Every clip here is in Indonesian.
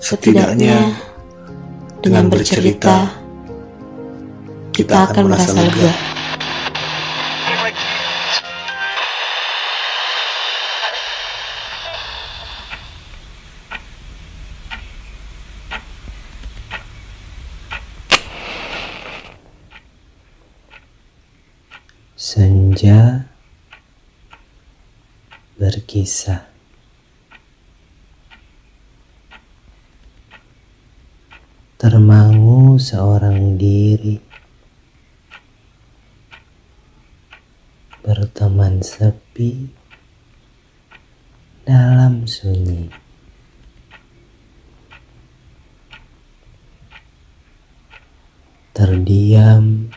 Setidaknya dengan bercerita, kita akan merasa lega. Senja berkisah. Termangu seorang diri berteman sepi dalam sunyi. Terdiam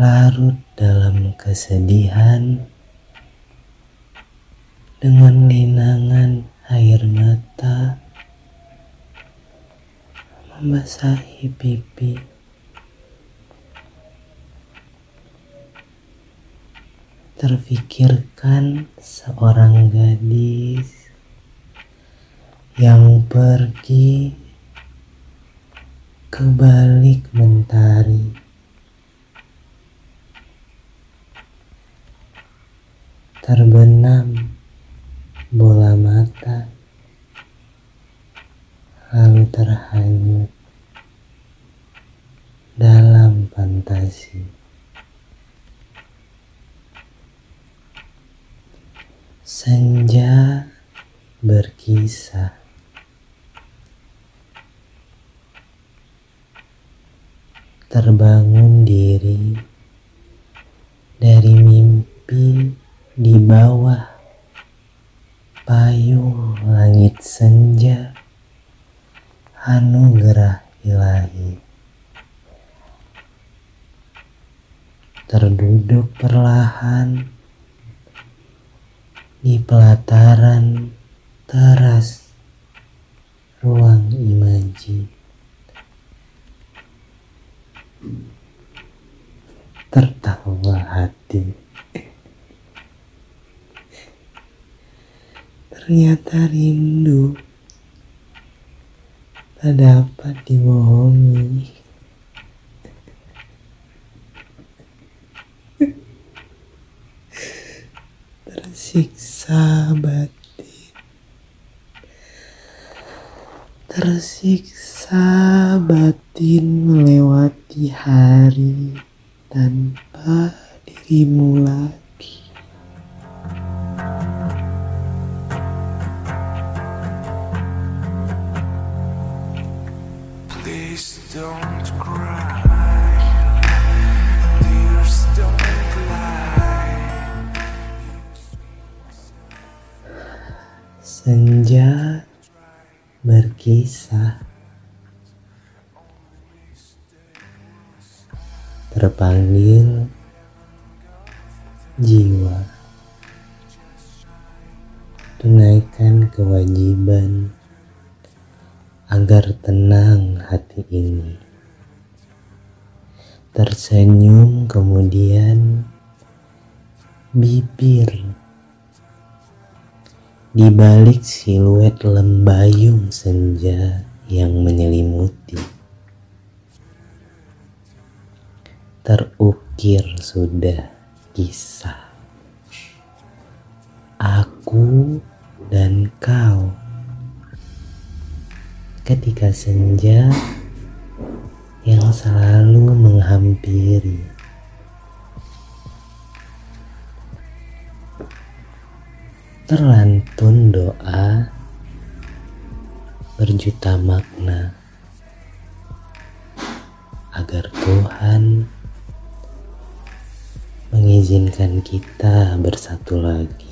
larut dalam kesedihan dengan linangan air mata membasahi pipi. Terfikirkan seorang gadis yang pergi ke balik mentari. Terbenam bola mata lalu terhanyut dalam fantasi. Senja berkisah. Terbangun diri dari mimpi di bawah payung langit senja anugerah ilahi. Terduduk perlahan di pelataran teras ruang imaji. Tertawa hati. Ternyata rindu tak dapat dibohongi. Tersiksa batin, tersiksa batin melewati hari tanpa dirimu lagi. Please don't Senja berkisah. Terpanggil jiwa. Tunaikan kewajiban agar tenang hati ini. Tersenyum kemudian bibir di balik siluet lembayung senja yang menyelimuti, terukir sudah kisah aku dan kau. Ketika senja yang selalu menghampiri. Terlantun doa berjuta makna agar Tuhan mengizinkan kita bersatu lagi.